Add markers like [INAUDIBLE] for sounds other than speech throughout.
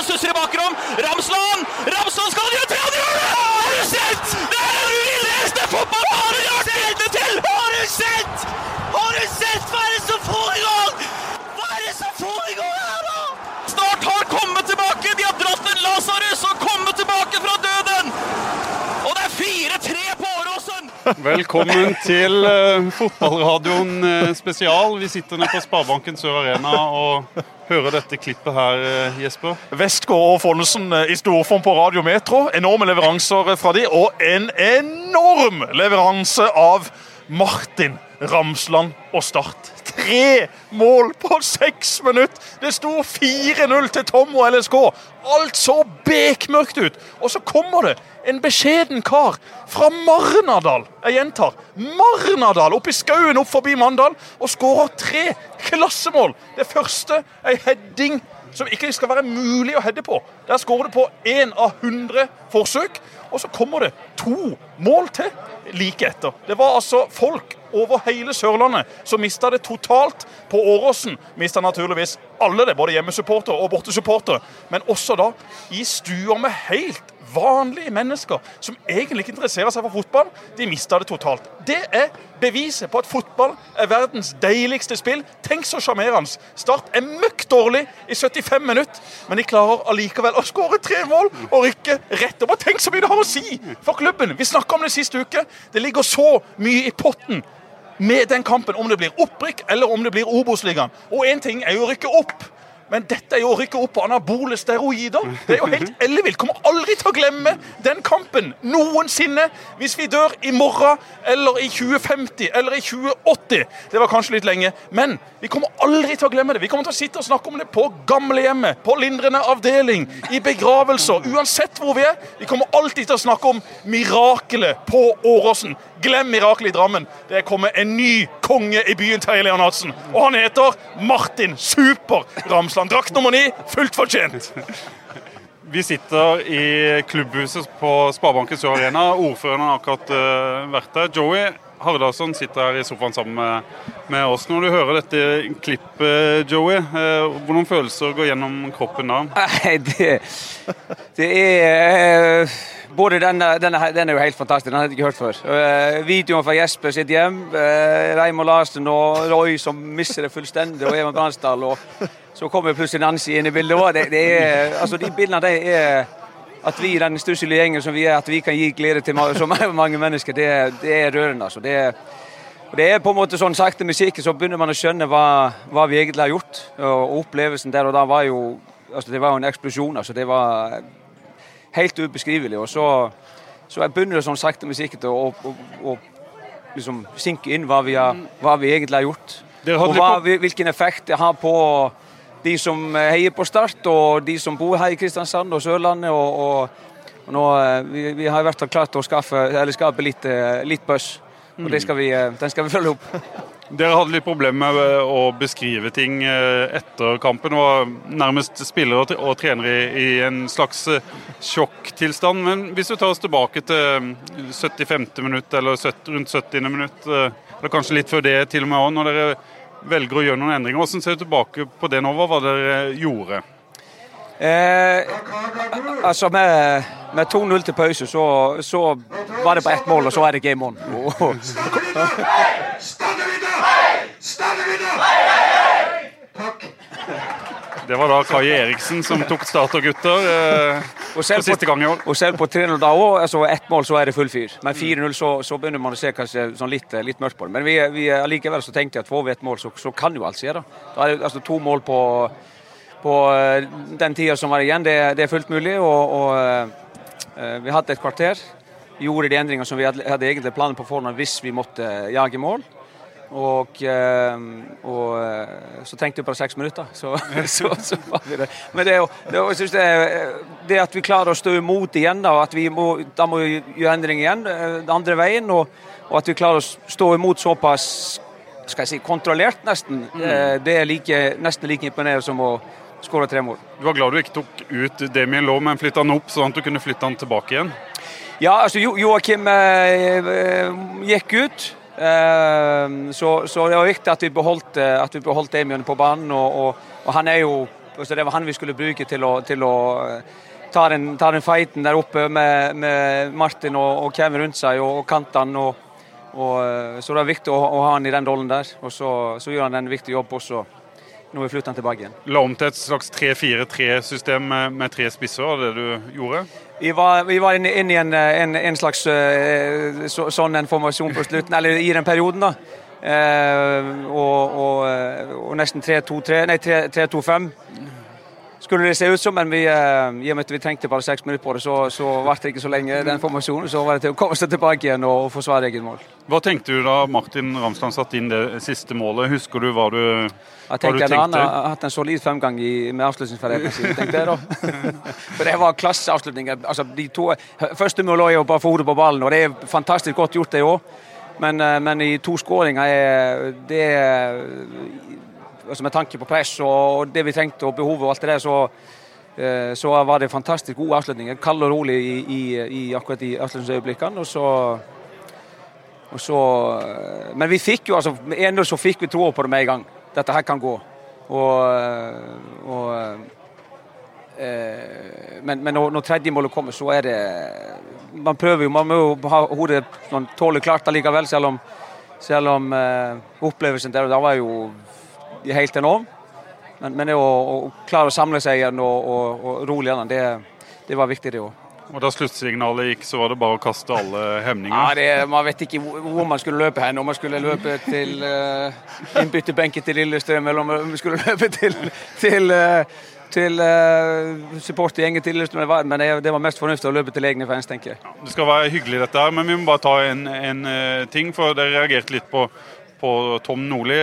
Ramsland stusser i bakrom. Ramsland! Ramsland skal gjøre tre! Han gjør det! Har du sett? Det er den villeste fotballbanen jeg har vært vitne til! Har du sett? Har du sett? Hva er det som foregår? Hva er det som foregår her, da? Snart har kommet tilbake. De har dratt en Lasarus og kommet tilbake fra døden. Og det er 4-3 på Åråsen. Velkommen til uh, fotballradioen uh, spesial. Vi sitter nede på Sparebanken Sør Arena og hører dette klippet her, uh, Jesper. Westgård og Fonnesen i storform på Radio Metro. Enorme leveranser fra de, og en enorm leveranse av Martin Ramsland og Start. Tre mål på seks minutter! Det sto 4-0 til Tom og LSK. Alt så bekmørkt ut. Og så kommer det en beskjeden kar fra Marnardal. Jeg gjentar. Marnardal Oppi skauen opp forbi Mandal og skårer tre klassemål. Det første ei heading som ikke skal være mulig å heade på. Der skårer du på én av 100 forsøk, og så kommer det to mål til like etter. Det var altså folk over hele Sørlandet som mista det totalt. På Åråsen mista naturligvis alle det, både hjemmesupportere og bortesupportere. Men også da i stuer med helt vanlige mennesker som egentlig ikke interesserer seg for fotball. De mista det totalt. Det er beviset på at fotball er verdens deiligste spill. Tenk så sjarmerende. Start er møkk dårlig i 75 minutter, men de klarer allikevel å skåre tre mål og rykke rett opp. Og tenk så mye det har å si for klubben! Vi snakka om det sist uke. Det ligger så mye i potten med den kampen, om det blir opprykk eller om det blir Obos-ligaen. Og én ting er jo å rykke opp. Men dette er jo å rykke opp på anabole steroider. Det er jo helt ellevilt. Kommer aldri til å glemme den kampen noensinne. Hvis vi dør i morgen eller i 2050 eller i 2080. Det var kanskje litt lenge, men vi kommer aldri til å glemme det. Vi kommer til å sitte og snakke om det på gamlehjemmet, på lindrende avdeling, i begravelser, uansett hvor vi er. Vi kommer alltid til å snakke om mirakelet på Åråsen. Glem mirakelet i Drammen. Det er kommet en ny konge i byen, Terje Leonardsen. Og han heter Martin Super Ramsland. Drakt nummer ni, fullt fortjent. [LAUGHS] Vi sitter i klubbhuset på Sparebanken Sør Arena. Ordføreren har akkurat uh, vært der. Joey Hardarson sitter her i sofaen sammen med, oss. Når du hører dette klippet, Joey, uh, hvordan følelser går gjennom kroppen da? [LAUGHS] Nei, det, det er uh både denne, denne, denne, er jo helt fantastisk, den hadde jeg ikke hørt før. Uh, videoen fra Jesper sitt hjem, uh, Raymond Larsen og Roy som mister det fullstendig, og Even Bransdal. Og så kommer plutselig Nancy inn i bildet. Det, det er, altså De bildene de er At vi i den stusslige gjengen som vi er, at vi kan gi glede til så mange mennesker, det, det er rørende. altså. Det er, det er på en måte sånn sakte musikk, så begynner man å skjønne hva, hva vi egentlig har gjort. Og opplevelsen der og da var jo altså Det var jo en eksplosjon. altså Det var helt ubeskrivelig. Og så, så begynner det sånn sakte, men sikkert å, å, å liksom synke inn hva vi, har, hva vi egentlig har gjort. Og hva, hvilken effekt det har på de som heier på Start, og de som bor her i Kristiansand og Sørlandet. og, og nå, vi, vi, har i hvert fall klart å skaffe, skape litt, litt buzz, og skal vi, den skal vi følge opp. [LAUGHS] Dere hadde litt problemer med å beskrive ting eh, etter kampen. Var nærmest spillere og trenere i en slags eh, sjokktilstand. Men hvis du tar oss tilbake til 75. Mm, minutt, eller rundt 70. minutt, eh, eller kanskje litt før det til og med òg, når dere velger å gjøre noen endringer. Hvordan ser du tilbake på det nå? Hva dere gjorde? Eh, altså Med, med 2-0 til pause, så, så, var det på ett mål, og så er det game on. Det var da Kai Eriksen som tok startergutter eh, for siste gang i år. Og selv på 3-0 da òg, altså ett mål, så er det full fyr. Men 4-0 så, så, begynner man å se kanskje sånn litt, litt, mørkt på det. Men vi, vi allikevel så tenkte jeg at får vi et mål, så, så kan jo alt skje. Da Da er det altså to mål på, på eh, den tida som var igjen. Det, det er fullt mulig. og, og uh, vi hadde et kvarter. Gjorde de endringene som vi hadde, hadde egentlig planer på forhånd hvis vi måtte jage mål. Og, eh, og, eh, så tenkte jeg på seks minutter, så, [LAUGHS] så, så, var vi det. Men det, det, det, det, at vi klarer å stå imot igjen, da, at vi må, da må vi gjøre endring igjen eh, den andre veien, og, og, at vi klarer å stå imot såpass skal jeg si, kontrollert, nesten, mm. det er like, nesten like imponerende som å skåre tre mål. Du var glad du ikke tok ut Damien Law, men flytta han opp sånn at du kunne flytte han tilbake igjen? Ja, altså Joakim eh, gikk ut. Ehm, så, så, det var viktig at vi beholdt, eh, at vi beholdt Damien på banen. Og, og, og, han er jo Altså, det var han vi skulle bruke til å, til å ta, den, ta den fighten der oppe med, med Martin og, og, Kevin rundt seg og, og kantene. Og, så det er viktig å, å, ha han i den rollen der. Og så, så gjør han en viktig jobb også når vi flytter han tilbake igjen. La om til et slags 3-4-3-system med, med, tre spisser, var det du gjorde? Vi var, vi var inne, inn i en, en, en slags uh, så, sånn en formasjon på slutten, eller i den perioden. da. Eh, og, og, og, nesten 3-2-3, nei 3-2-5 skulle det se ut som, men vi, uh, i og med at vi trengte bare seks minutter på det, så, så ble det ikke så lenge den formasjonen. Så var det til å komme seg tilbake igjen og forsvare eget mål. Hva tenkte du da Martin Ramsland satte inn det siste målet? Husker du hva du, jeg tenkte Han har hatt en solid fremgang i, med avslutningsferdigheten sin. tenkte jeg da. [LAUGHS] For det var klasseavslutning. Altså, de to, første mål er jo bare få hodet på ballen, og det er fantastisk godt gjort, det òg. Men, eh, men, i to skåringer er det altså med tanke på press og det vi trengte og behovet og alt det der, så, eh, så var det fantastisk gode avslutninger. Kald og rolig i, i, i akkurat de avslutningsøyeblikkene. Og så, og så eh, Men vi fikk jo altså Ennå så fikk vi troa på det med en gang. Dette her kan gå. Og, eh, og men, men når, når tredjemålet kommer, så er det Man prøver jo, man må jo ha hodet sånn tålelig klart allikevel, selv om, selv om opplevelsen der og da var jo helt enorm. Men, men det å, å, klare å samle seg igjen og, og, og rolig igjen, det, det, var viktig, det òg. Og Da sluttsignalet gikk, så var det bare å kaste alle hemninger? Ja, det, Man vet ikke hvor man skulle løpe hen. Om man skulle løpe til uh, innbytterbenken til Lillestrøm, eller om man skulle løpe til, til uh, til uh, supportergjengen til Lillestrøm, men det var mest fornuftig å løpe til egne fans, tenker jeg. det skal være hyggelig dette her, men vi må bare ta en, en uh, ting. For dere reagerte litt på på Tom Nordli.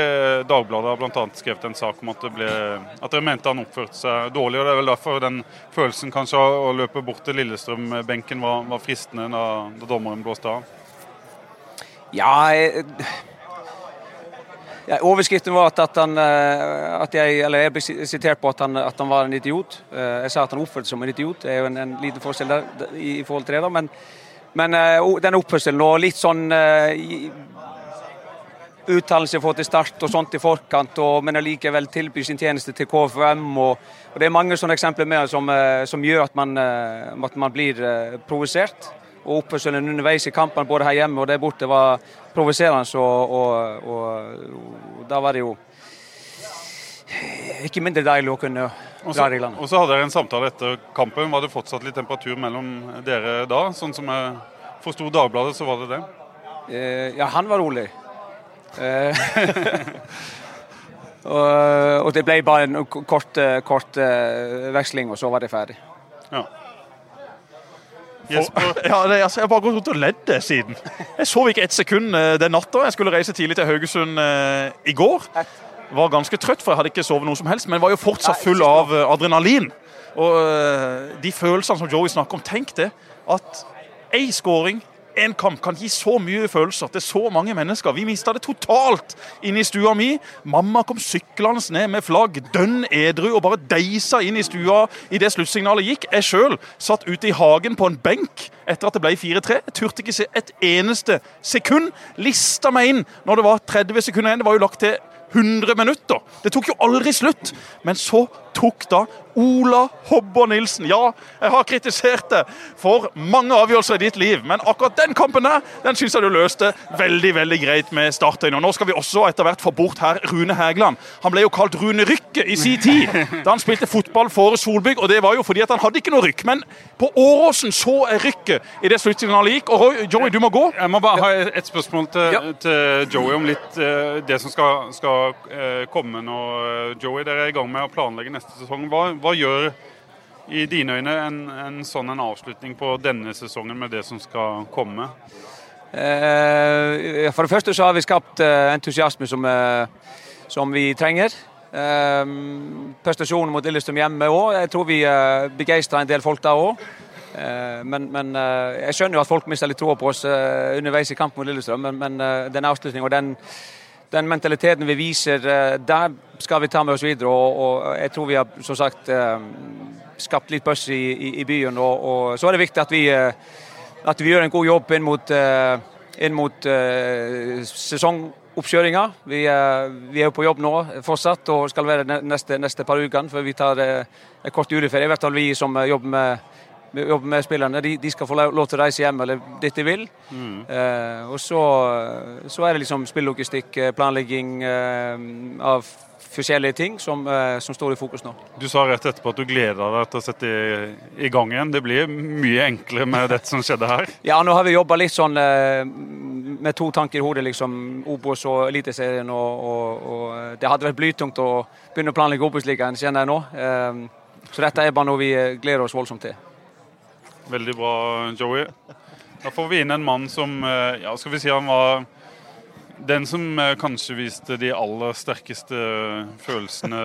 Dagbladet har bl.a. skrevet en sak om at, det ble, at dere mente han oppførte seg dårlig. og Det er vel derfor den følelsen kanskje å løpe bort til Lillestrøm-benken var, var, fristende da, da, dommeren blåste av? Ja, ja Overskriften var at, at, han, eh, at jeg, jeg ble sitert på at han, at han, var en idiot. Eh, jeg sa at han oppførte seg som en idiot. Det er jo en, en liten forskjell der i, forhold til det. da, men men uh, den oppførselen og litt sånn uttalelser får til start og sånt i forkant, og, men allikevel tilbyr sin tjeneste til KFUM. Og, og, Det er mange sånne eksempler med som, eh, som gjør at man, eh, at man blir uh, provosert. Og Oppførselen underveis i kampene både her hjemme og der borte var provoserende. Og, og, da var det jo ikke mindre deilig å kunne dra landet. Og så hadde dere en samtale etter kampen. Var det fortsatt litt temperatur mellom dere da? Sånn som jeg forsto Dagbladet, så var det det? ja, han var rolig. [LAUGHS] Eh, og, det ble bare en kort, eh, kort eh, veksling, og så var det ferdig. Ja. For, [LAUGHS] ja, det, altså, jeg har bare gått rundt og ledd siden. Jeg sov ikke ett sekund den natta. Jeg skulle reise tidlig til Haugesund uh, i går. Var ganske trøtt, for jeg hadde ikke sovet noe som helst, men var jo fortsatt full av uh, adrenalin. Og uh, de følelsene som Joey snakker om, tenk det. At ei skåring en kamp kan gi så mye følelser til så mange mennesker. Vi mista det totalt inne i stua mi. Mamma kom syklende ned med flagg, dønn edru, og bare deisa inn i stua idet sluttsignalet gikk. Jeg sjøl satt ute i hagen på en benk etter at det ble 4-3. Jeg turte ikke se et eneste sekund. Lista meg inn når det var 30 sekunder igjen. Det var jo lagt til 100 minutter. Det tok jo aldri slutt. Men så tok da Ola Hobber Nilsen. Ja, jeg har kritisert det for mange avgjørelser i ditt liv, men akkurat den kampen der, den syns jeg du løste veldig veldig greit med startøyne. Og nå skal vi også etter hvert få bort her Rune Hægeland. Han ble jo kalt Rune Rykke i sin tid da han spilte fotball for Solbygg, og det var jo fordi at han hadde ikke noe rykk. Men på Åråsen så er rykket i det sluttsignalet gikk. Og Joey, du må gå. Jeg må bare ha et spørsmål til, ja. til Joey om litt uh, det som skal, skal uh, komme nå. Joey, dere er i gang med å planlegge neste neste sesong. Hva, hva gjør i dine øyne en, en, sånn en avslutning på denne sesongen med det som skal komme? Eh, for det første så har vi skapt eh, entusiasme som, eh, som vi trenger. Eh, prestasjonen mot Lillestrøm hjemme òg. Jeg tror vi eh, begeistra en del folk da òg. Eh, men, men jeg skjønner jo at folk mister litt troa på oss underveis i kampen mot Lillestrøm, men, men den avslutningen og den den mentaliteten vi viser eh, der, skal vi ta med oss videre. Og, og jeg tror vi har som sagt eh, skapt litt buzz i, i, i, byen. Og, og, så er det viktig at vi, eh, at vi gjør en god jobb inn mot, inn mot oppkjøringa. Vi, eh, vi er jo på jobb nå fortsatt og skal være neste, neste par ukene før vi tar en kort juleferie. I hvert fall vi som jobber med, jobber med spillerne. De, de, skal få lov til å reise hjem eller dit de vil. Mm. Eh, og så, så, er det liksom spillelogistikk, planlegging eh, av forskjellige ting som, eh, som, står i fokus nå. Du sa rett etterpå at du gleder deg til å sette i, i gang igjen. Det blir mye enklere med dette som skjedde her? [LAUGHS] Ja, nå har vi jobba litt sånn eh, med to tanker i hodet. liksom Obos og Eliteserien. Og, og, og, det hadde vært blytungt å begynne å planlegge Obos-ligaen, kjenner jeg nå. Eh, så dette er bare noe vi gleder oss voldsomt til. Veldig bra, Joey. Da får vi inn en mann som ja, skal vi si han var den som eh, kanskje viste de aller sterkeste følelsene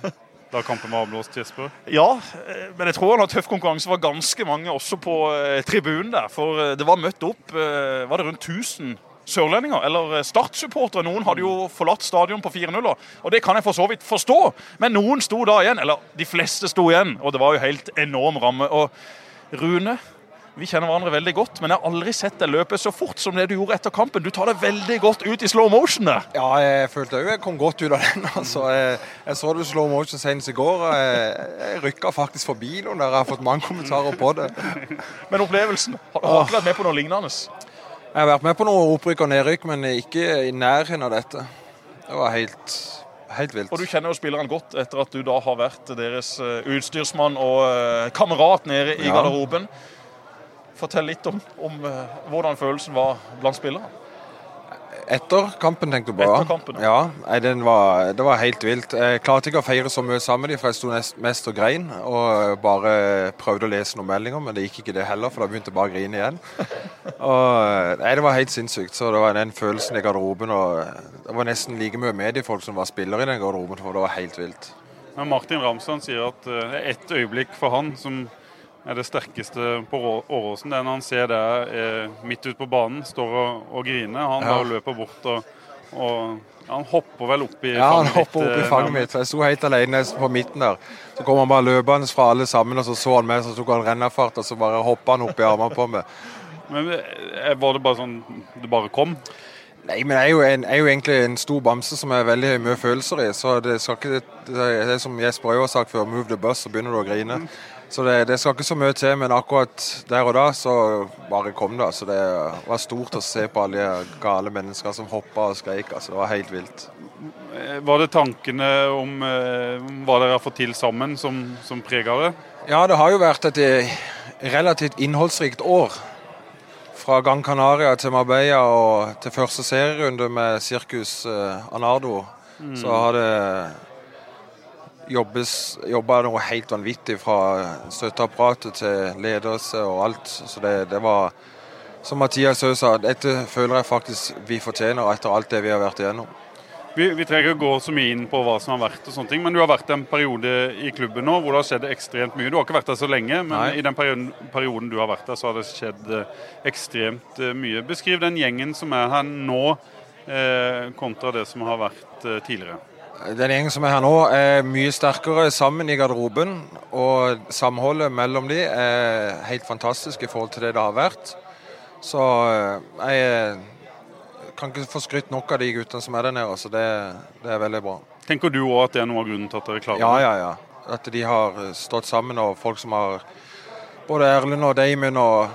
[LAUGHS] da kampen var avblåst, Jesper? Ja, eh, men jeg tror han har tøff konkurranse var ganske mange også på eh, tribunen der. For det var møtt opp var det rundt 1000 sørlendinger, eller Start-supportere. Noen hadde jo forlatt stadion på 4-0, og det kan jeg for så vidt forstå. Men noen sto da igjen, eller de fleste sto igjen, og det var jo helt enorm ramme. Og Rune, vi kjenner hverandre veldig godt, men jeg har aldri sett deg løpe så fort som det du gjorde etter kampen. Du tar det veldig godt ut i slow motion. der. Ja, jeg følte òg jeg kom godt ut av den. [LAUGHS] altså. Jeg, jeg så det slow motion senest i går. Jeg, jeg rykka faktisk forbi noen der. Jeg har fått mange kommentarer på det. Men opplevelsen? Har, har du ikke vært med på noe lignende? Jeg har vært med på noe opprykk og nedrykk, men ikke i nærheten av dette. Det var helt helt vilt. Og Du kjenner jo spillerne godt etter at du da har vært deres eh, utstyrsmann og eh, kamerat nede i ja. garderoben. Fortell litt om, om uh, hvordan følelsen var blant spillerne. Etter kampen, tenkte du på? Etter kampen, ja. ja var, det var helt vilt. Jeg klarte ikke å feire så mye sammen, for jeg sto mest og grein. Og bare prøvde å lese noen meldinger, men det gikk ikke det heller, for da begynte jeg bare å grine igjen. [LAUGHS] Og, nei, Det var helt sinnssykt. Så det var den følelsen i garderoben. og Det var nesten like mye mediefolk som var spillere i den garderoben, for det var helt vilt. Men Martin Ramsland sier at det er ett øyeblikk for han som er det sterkeste på Åråsen. Det er når han ser deg eh, midt ute på banen, står og, og griner. Han ja. løper bort og, og han hopper vel opp i ja, fanget mitt. Ja, han hopper opp i eh, fanget mitt. Jeg sto helt alene på midten der. Så kom han bare løpende fra alle sammen, og så så han meg, så tok han rennafart, og så bare hoppa han opp i armene på meg. Men eh, Var det bare sånn det bare kom? Nei, men jeg er, jo en, jeg er jo egentlig en stor bamse som er veldig mye følelser i. Så det skal ikke Det er som Jesper har sagt før, 'move the bus', så begynner du å grine. Så det, det, skal ikke så mye til, men akkurat der og da så bare kom det. Altså det var stort å se på alle de gale mennesker som hoppa og skreik. Altså det var helt vilt. Var det tankene om om hva dere har fått til sammen som, som prega det? Ja, det har jo vært et eh, relativt innholdsrikt år. Fra Gran Canaria til Marbella og til første serierunde med Circus eh, Anardo, mm. så har det jobbes, jobba noe helt vanvittig fra støtteapparatet til ledelse og alt. Så det, det var, som Mathias Høe sa, dette føler jeg faktisk vi fortjener etter alt det vi har vært igjennom. Vi, vi, trenger ikke gå så mye inn på hva som har vært, og sånne ting, men du har vært en periode i klubben nå hvor det har skjedd ekstremt mye. Du har ikke vært der så lenge, men Nei. i den perioden, perioden, du har vært der, så har det skjedd eh, ekstremt eh, mye. Beskriv den gjengen som er her nå, eh, kontra det som har vært eh, tidligere. Den gjengen som er her nå, er mye sterkere sammen i garderoben. Og samholdet mellom de er helt fantastisk i forhold til det det har vært. Så eh, jeg kan ikke få skrytt nok av de guttene som er der nede. Så det, det er veldig bra. Tenker du òg at det er noe av grunnen til at dere klarer det? Ja, ja, ja. At de har stått sammen, og folk som har Både Erlend og Damon og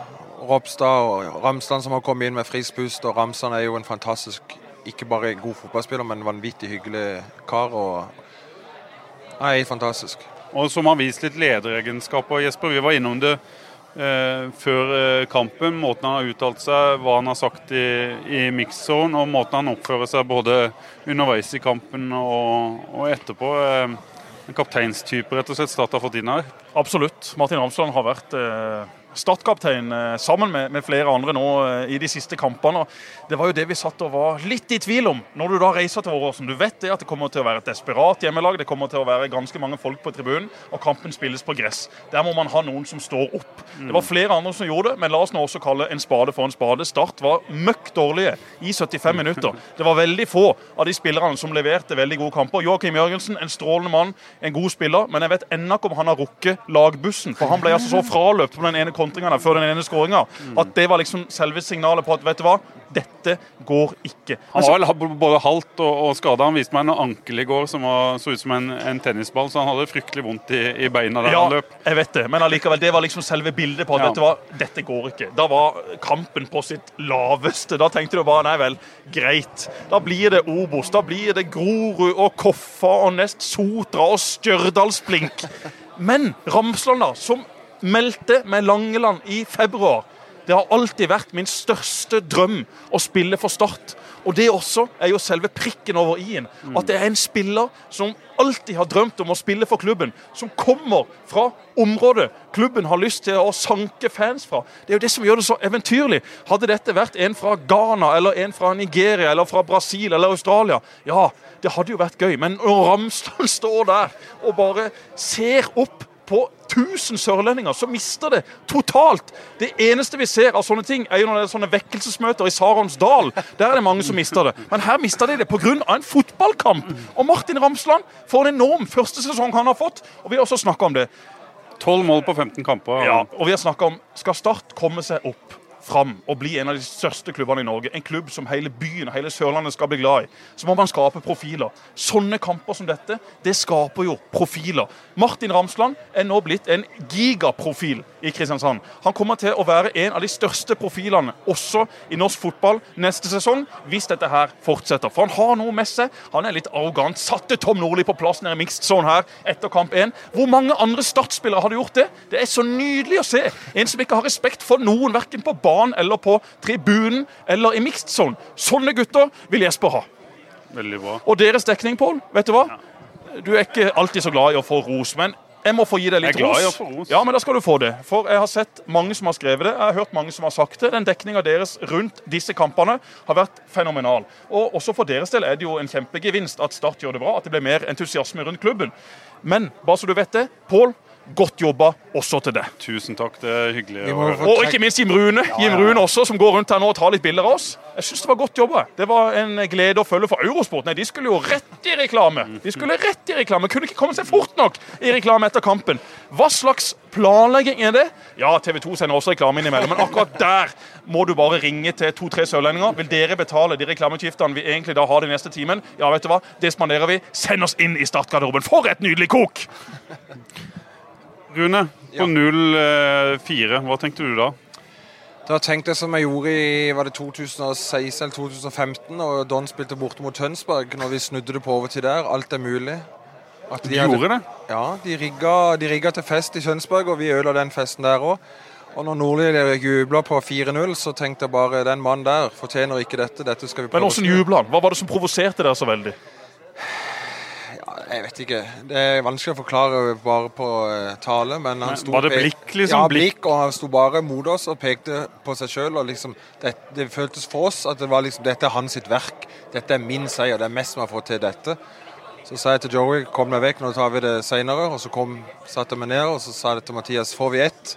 Ropstad og Ramsland som har kommet inn med frispust. Og Ramsland er jo en fantastisk ikke bare god fotballspiller, men vanvittig hyggelig kar. og Nei, fantastisk. Og som har vist litt lederegenskaper. Jesper, vi var innom det eh, før eh, kampen. Måten han har uttalt seg, hva han har sagt i, i mix-zone, og måten han oppfører seg både underveis i kampen og, og etterpå. Eh, en kapteinstype rett og slett Start har fått inn her? Absolutt. Martin Ramsland har vært eh Start-kaptein eh, sammen med, med, flere andre nå eh, i de siste kampene. Det var jo det vi satt og var litt i tvil om når du da reiser til Åråsen. Du vet det at det kommer til å være et desperat hjemmelag, det kommer til å være ganske mange folk på tribunen, og kampen spilles på gress. Der må man ha noen som står opp. Det var flere andre som gjorde det, men la oss nå også kalle en spade for en spade. Start var møkk dårlige i 75 minutter. Det var veldig få av de spillerne som leverte veldig gode kamper. Joakim Jørgensen, en strålende mann, en god spiller, men jeg vet ennå ikke om han har rukket lagbussen, for han ble altså så fraløpt på den ene kontringene før den ene skåringa. At det var liksom selve signalet på at vet du hva, dette går ikke. Han var vel både halvt og, og skada. Han viste meg en ankel i går som var, så ut som en, en tennisball, så han hadde fryktelig vondt i, i beina der Ja, han løp. jeg vet det, men allikevel, det var liksom selve bildet på at Ja. vet du hva, dette går ikke. Da var kampen på sitt laveste. Da tenkte du bare nei vel, greit. Da blir det Obos, da blir det Grorud og Koffa og Nest Sotra og Stjørdalsblink. Men Ramsland, da, som meldte med Langeland i februar det har alltid vært min største drøm å spille for Start. Og det også er jo selve prikken over i-en. At det er en spiller som alltid har drømt om å spille for klubben. Som kommer fra området klubben har lyst til å sanke fans fra. Det er jo det som gjør det så eventyrlig. Hadde dette vært en fra Ghana eller en fra Nigeria eller fra Brasil eller Australia, ja, det hadde jo vært gøy. Men når Ramsland [LAUGHS] står der og bare ser opp på 1000 sørlendinger, så mister det totalt. Det eneste vi ser av sånne ting, er jo når det er sånne vekkelsesmøter i Sarons dal. Der er det mange som mister det. Men her mister de det pga. en fotballkamp. Og Martin Ramsland får en enorm første sesong han har fått, og vi har også snakka om det. 12 mål på 15 kamper. Ja, og vi har snakket om skal Start komme seg opp fram og bli en av de største klubbene i Norge, en klubb som hele byen og hele Sørlandet skal bli glad i, så må man skape profiler. Sånne kamper som dette, det skaper jo profiler. Martin Ramsland er nå blitt en gigaprofil i Kristiansand. Han kommer til å være en av de største profilene også i norsk fotball neste sesong, hvis dette her fortsetter. For han har noe med seg. Han er litt arrogant. Satte Tom Nordli på plass nede i mixed zone her etter kamp 1. Hvor mange andre startspillere hadde gjort det? Det er så nydelig å se. En som ikke har respekt for noen, verken på banen eller på tribunen eller i mixed zone. Sånne gutter vil Jesper ha. Veldig bra. Og deres dekning, Pål, vet du hva? Du er ikke alltid så glad i å få ros, men jeg må få gi deg litt glad i å ros. få ros. Ja, men da skal du få det. For jeg har sett mange som har skrevet det. Jeg har hørt mange som har sagt det. Den dekninga deres rundt disse kampene har vært fenomenal. Og også for deres del er det jo en kjempegevinst at Start gjør det bra, at det blir mer entusiasme rundt klubben. Men bare så du vet det, Pål, godt jobba også til deg. Tusen takk, det er hyggelig. Og ikke minst Jim Rune. Jim Rune også, som går rundt her nå og tar litt bilder av oss. Jeg synes Det var godt jobba. Det var en glede å følge for Eurosport. Nei, De skulle jo rett i reklame. De skulle rett i reklame. Kunne ikke komme seg fort nok i reklame etter kampen. Hva slags planlegging er det? Ja, TV 2 sender også reklame innimellom, men akkurat der må du bare ringe til to-tre sørlendinger. Vil dere betale de reklameutgiftene vi egentlig da har den neste timen? Ja, vet du hva? Det spanderer vi. Send oss inn i startgarderoben. For et nydelig kok! Rune, på 0-4, hva tenkte du da? Da tenkte jeg som jeg gjorde i var det 2016 eller 2015, og Don spilte borte mot Tønsberg, når vi snudde det på overtid der. Alt er mulig. At Du gjorde det? Ja, de rigga, de rigga til fest i Tønsberg, og vi ødela den festen der òg. Og når Nordli jubla på 4-0, så tenkte jeg bare den mannen der fortjener ikke dette. Dette skal vi prøve Men åssen jubla han? Hva var det som provoserte dere så veldig? Jeg vet ikke. Det er vanskelig å forklare bare på eh, tale, men han sto var det blikk, liksom? Ja, Blikk? og han sto bare mot oss og pekte på seg sjøl. Liksom, det, det føltes for oss at det var liksom, dette er hans sitt verk. Dette er min seier. Det er mest som har fått til dette. Så sa jeg til Joey kom deg vekk, nå tar vi det seinere. Og så kom, satte jeg meg ned og så sa jeg til Mathias får vi ett.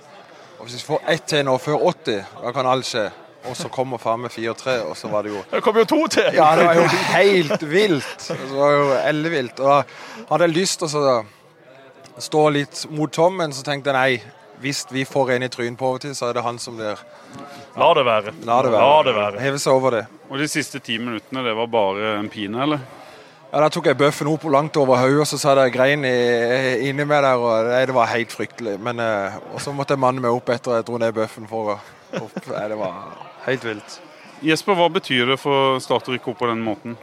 Og hvis vi får ett til nå før 80, da kan alt skje. Og så kommer faen meg 4-3, og så var det jo Det kom jo to til! ja, det var jo helt vilt. Det var jo ellevilt. Og da hadde jeg lyst til å stå litt mot Tom, men så tenkte jeg nei. Hvis vi får en i trynet på overtid, så er det han som blir La det være. La det være. La det være. Heve seg over det. Og de siste ti minuttene, det var bare en pine, eller? Ja, Da tok jeg bøffen opp langt over hodet, og så satt jeg grein i- inni meg der. og nei, Det var helt fryktelig. Men, eh, og så måtte jeg manne meg opp etter jeg dro ned bøffen for å opp. Nei, det var helt vilt. Jesper, hva betyr det for Start å rykke opp på den måten?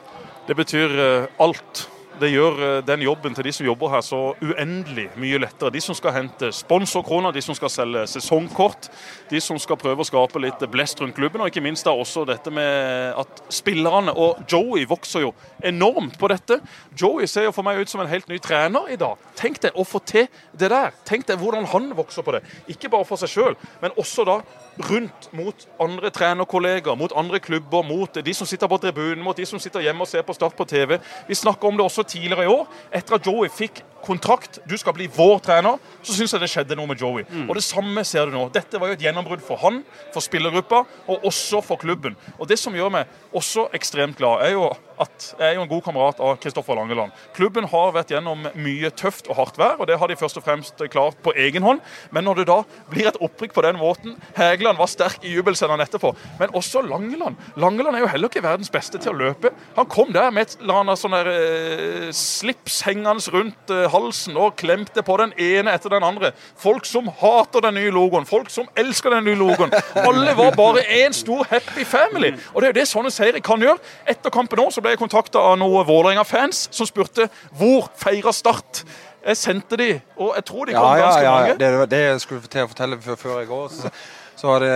Det betyr eh, alt. Det gjør eh, den jobben til de som jobber her så uendelig mye lettere. De som skal hente sponsorkroner, de som skal selge sesongkort, de som skal prøve å skape litt blest rundt klubben, og ikke minst da også dette med at spillerne og Joey vokser jo enormt på dette. Joey ser jo for meg ut som en helt ny trener i dag. Tenk deg å få til det der. Tenk deg hvordan han vokser på det. Ikke bare for seg sjøl, men også da rundt mot andre trenerkollegaer, mot andre klubber, mot de som sitter på tribunen, mot de som sitter hjemme og ser på Start på TV. Vi snakka om det også tidligere i år, etter at Joey fikk kontrakt, du skal bli vår trener, så syns jeg det skjedde noe med Joey. Og det samme ser du nå. Dette var jo et gjennombrudd for han, for spillergruppa, og også for klubben. Og det som gjør meg også ekstremt glad, er jo at jeg er jo en god kamerat av Kristoffer Langeland. Klubben har vært gjennom mye tøft og hardt vær, og det har de først og fremst klart på egen hånd. Men når det da blir et opprykk på den måten Hægeland var sterk i jubelscenen etterpå, men også Langeland. Langeland er jo heller ikke verdens beste til å løpe. Han kom der med et eller annet sånn der eh, slips hengende rundt eh, halsen og klemte på den ene etter den andre. Folk som hater den nye logoen, folk som elsker den nye logoen. Alle var bare én stor happy family. Og det er jo det sånne seire kan gjøre. Etter kampen nå så ble jeg kontakta av noen Vålerenga-fans som spurte hvor feira Start. Jeg sendte de, og jeg tror de kom Ja, ja, ganske ja. mange. Det det jeg skulle til å fortelle før, før jeg går. Så, så var det,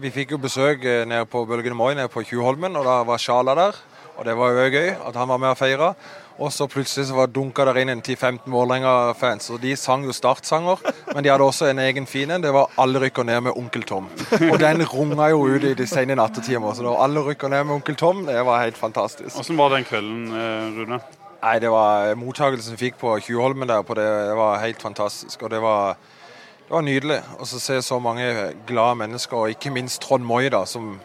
vi fikk jo besøk eh, nede på Bølgen Moi nede på Tjuvholmen, og da var Sjala der. Og det var jo gøy at han var med og feira. Og så plutselig så dunka der inn en 10-15 Vålerenga-fans, og de sang jo startsanger. Men de hadde også en egen fin en. Det var 'Alle rykker ned med Onkel Tom'. Og den runga jo ut i de sene nattetimer. Så det var 'Alle rykker ned med Onkel Tom'. Det var helt fantastisk. Hvordan var den kvelden, eh, Rune? Nei, det var mottakelsen vi fikk på Tjuvholmen der på det, det var helt fantastisk. Og det var, det var nydelig å se så mange glade mennesker, og ikke minst Trond Moi, da, som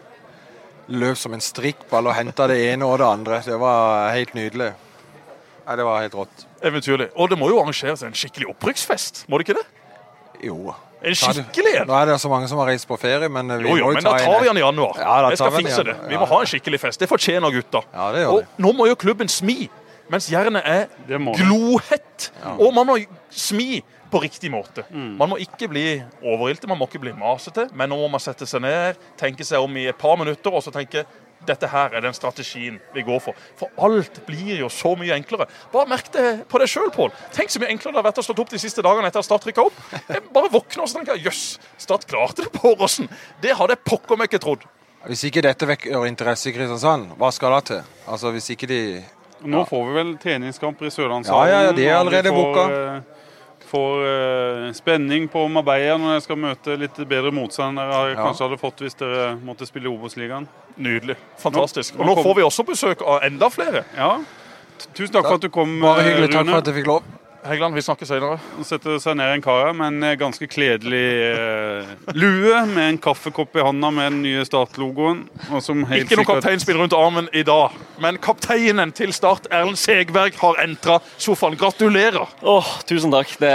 løp som en strikkball og henta det ene og det andre. Det var helt nydelig. Nei, det var helt rått. Eventyrlig. Og det må jo arrangeres en skikkelig opprykksfest, må det ikke det? Jo. En skikkelig en? Nå er det så mange som har reist på ferie, men vi Jo, jo, må men jo da tar vi en den i januar. Ja, da jeg skal tar vi fikse det. Vi må ha en skikkelig fest. Det fortjener gutta. Ja, det gjør Og de. nå må jo klubben smi, mens jernet er glohett. Ja. Og man må smi på riktig måte. Mm. Man må ikke bli overilte, man må ikke bli masete, men nå må man sette seg ned, tenke seg om i et par minutter og så tenke dette her er den strategien vi går for. For alt blir jo så mye enklere. Bare merk det på deg sjøl, Pål. Tenk så mye enklere det har vært å stå opp de siste dagene etter at Start rykka opp. Jeg bare våkner og så tenker jøss, Start klarte det på Åråsen. Det hadde jeg pokker meg ikke trodd. Hvis ikke dette vekker interesse i Kristiansand, hva skal det til? Altså, Hvis ikke de Nå får vi vel treningskamper i Sørlandshallen. Ja, ja, ja, de er allerede booka. Eh, Får eh, spenning på Marbella når jeg skal møte litt bedre motstand enn dere Ja. kanskje hadde fått hvis dere måtte spille Obos-ligaen. Nydelig. Fantastisk. Nå- Og nå nå får vi også besøk av enda flere. Ja. Tusen takk for at du kom, Bare hyggelig. hyggelig. Takk for at jeg fikk lov. Heggeland, vi snakkes senere. Han setter seg ned en kar her med en eh, ganske kledelig eh, lue med en kaffekopp i handa med den nye startlogoen. Og Ikke noe kapteinspill rundt armen i dag, men kapteinen til Start, Erlend Segberg, har entra sofaen. Gratulerer! Åh, tusen takk. Det